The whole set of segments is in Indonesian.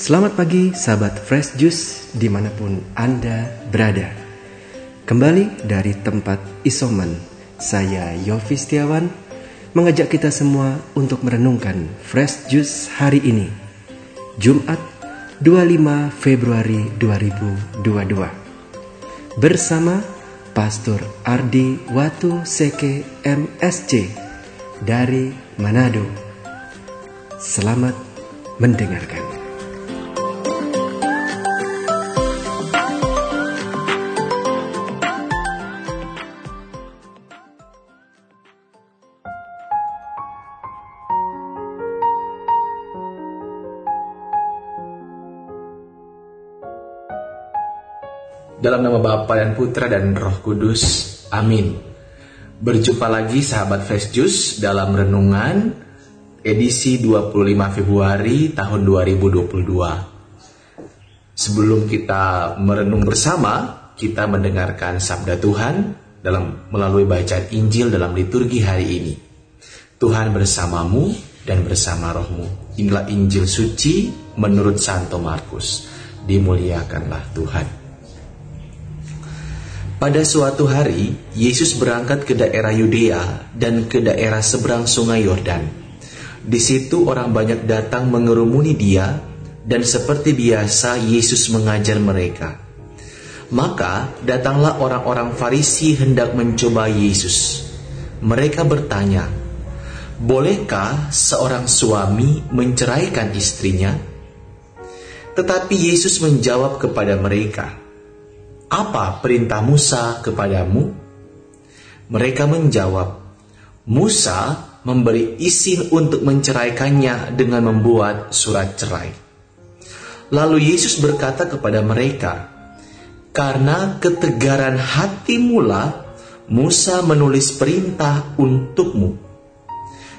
Selamat pagi sahabat Fresh Juice di mana pun Anda berada. Kembali dari tempat isoman Saya Yofi Setiawan Mengajak kita semua untuk merenungkan Fresh Juice hari ini Jumat 25 Februari 2022 Bersama Pastor Ardi Watu Seke MSC dari Manado. Selamat mendengarkan Dalam nama Bapa dan Putra dan Roh Kudus. Amin. Berjumpa lagi sahabat Fresh Juice dalam renungan edisi 25 Februari tahun 2022. Sebelum kita merenung bersama, kita mendengarkan sabda Tuhan dalam melalui bacaan Injil dalam liturgi hari ini. Tuhan bersamamu dan bersama rohmu. Inilah Injil suci menurut Santo Markus. Dimuliakanlah Tuhan. Pada suatu hari, Yesus berangkat ke daerah Yudea dan ke daerah seberang sungai Yordan. Di situ orang banyak datang mengerumuni dia, dan seperti biasa Yesus mengajar mereka. Maka datanglah orang-orang Farisi hendak mencoba Yesus. Mereka bertanya, "Bolehkah seorang suami menceraikan istrinya?" Tetapi Yesus menjawab kepada mereka, apa perintah Musa kepadamu? Mereka menjawab, Musa memberi izin untuk menceraikannya dengan membuat surat cerai. Lalu Yesus berkata kepada mereka, "Karena ketegaran hati mula, Musa menulis perintah untukmu.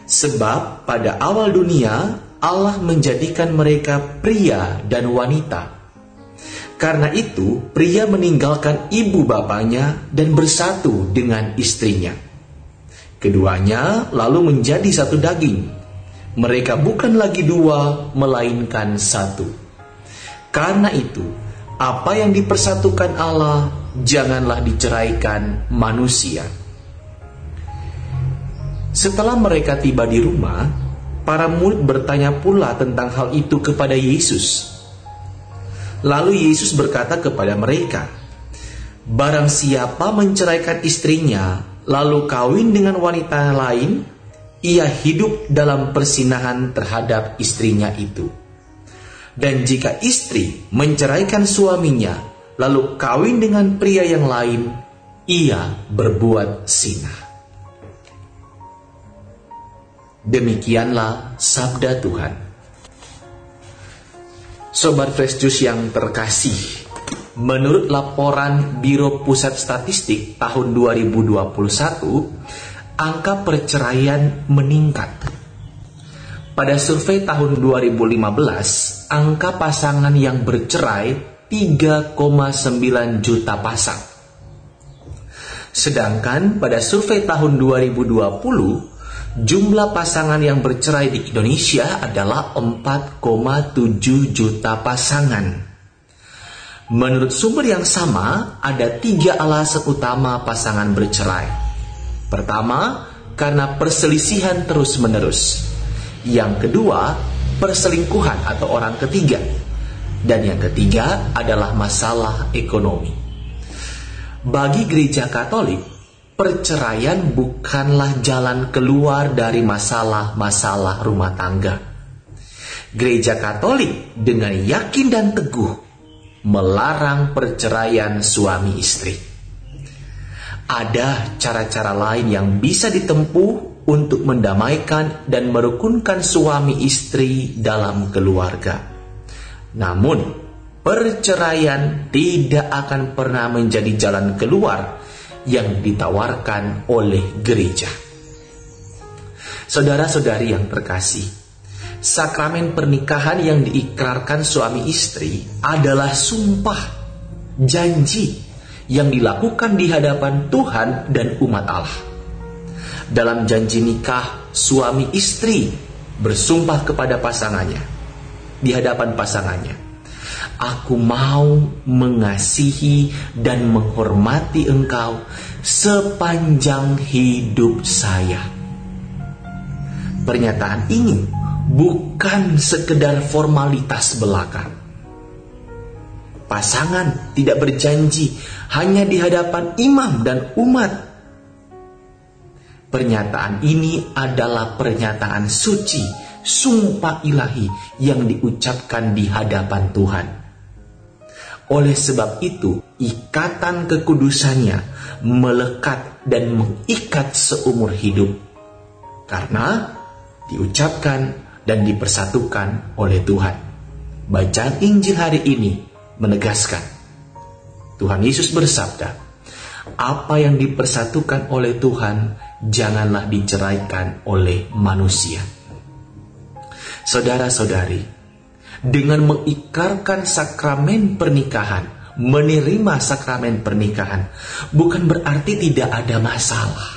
Sebab pada awal dunia Allah menjadikan mereka pria dan wanita." Karena itu, pria meninggalkan ibu bapaknya dan bersatu dengan istrinya. Keduanya lalu menjadi satu daging. Mereka bukan lagi dua, melainkan satu. Karena itu, apa yang dipersatukan Allah janganlah diceraikan manusia. Setelah mereka tiba di rumah, para murid bertanya pula tentang hal itu kepada Yesus. Lalu Yesus berkata kepada mereka, Barang siapa menceraikan istrinya, lalu kawin dengan wanita lain, ia hidup dalam persinahan terhadap istrinya itu. Dan jika istri menceraikan suaminya, lalu kawin dengan pria yang lain, ia berbuat sinah. Demikianlah sabda Tuhan. Sobat Fresh Juice yang terkasih, menurut laporan Biro Pusat Statistik tahun 2021, angka perceraian meningkat. Pada survei tahun 2015, angka pasangan yang bercerai 3,9 juta pasang. Sedangkan pada survei tahun 2020, jumlah pasangan yang bercerai di Indonesia adalah 4,7 juta pasangan. Menurut sumber yang sama, ada tiga alasan utama pasangan bercerai. Pertama, karena perselisihan terus-menerus. Yang kedua, perselingkuhan atau orang ketiga. Dan yang ketiga adalah masalah ekonomi. Bagi gereja Katolik, perceraian bukanlah jalan keluar dari masalah-masalah rumah tangga. Gereja Katolik dengan yakin dan teguh melarang perceraian suami istri. Ada cara-cara lain yang bisa ditempuh untuk mendamaikan dan merukunkan suami istri dalam keluarga. Namun, perceraian tidak akan pernah menjadi jalan keluar yang ditawarkan oleh gereja. Saudara-saudari yang terkasih, sakramen pernikahan yang diikrarkan suami istri adalah sumpah, janji yang dilakukan di hadapan Tuhan dan umat Allah. Dalam janji nikah, suami istri bersumpah kepada pasangannya, di hadapan pasangannya. Aku mau mengasihi dan menghormati engkau sepanjang hidup saya. Pernyataan ini bukan sekedar formalitas belaka. Pasangan tidak berjanji hanya di hadapan imam dan umat. Pernyataan ini adalah pernyataan suci, sumpah ilahi yang diucapkan di hadapan Tuhan. Oleh sebab itu, ikatan kekudusannya melekat dan mengikat seumur hidup. Karena diucapkan dan dipersatukan oleh Tuhan. Bacaan Injil hari ini menegaskan Tuhan Yesus bersabda, "Apa yang dipersatukan oleh Tuhan janganlah diceraikan oleh manusia." Saudara-saudari, dengan mengikarkan sakramen pernikahan, menerima sakramen pernikahan, bukan berarti tidak ada masalah.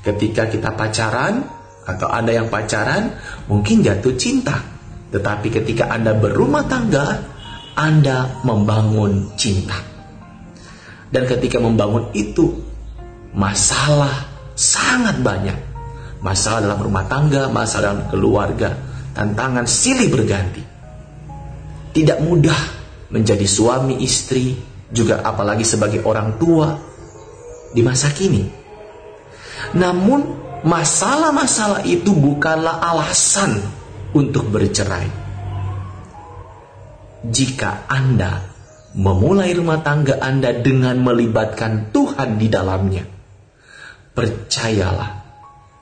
Ketika kita pacaran, atau Anda yang pacaran, mungkin jatuh cinta. Tetapi ketika Anda berumah tangga, Anda membangun cinta. Dan ketika membangun itu, masalah sangat banyak. Masalah dalam rumah tangga, masalah dalam keluarga, tantangan silih berganti. Tidak mudah menjadi suami istri, juga apalagi sebagai orang tua di masa kini. Namun, masalah-masalah itu bukanlah alasan untuk bercerai. Jika Anda memulai rumah tangga Anda dengan melibatkan Tuhan di dalamnya, percayalah,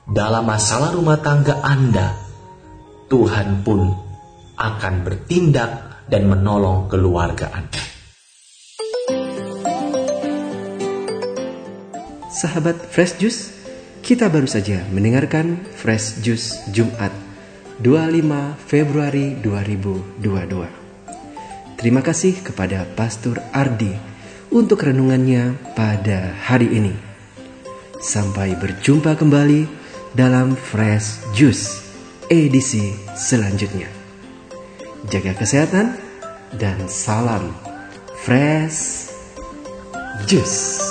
dalam masalah rumah tangga Anda Tuhan pun akan bertindak dan menolong keluarga Anda. Sahabat Fresh Juice, kita baru saja mendengarkan Fresh Juice Jumat 25 Februari 2022. Terima kasih kepada Pastor Ardi untuk renungannya pada hari ini. Sampai berjumpa kembali dalam Fresh Juice edisi selanjutnya. Jaga kesehatan dan salam fresh juice.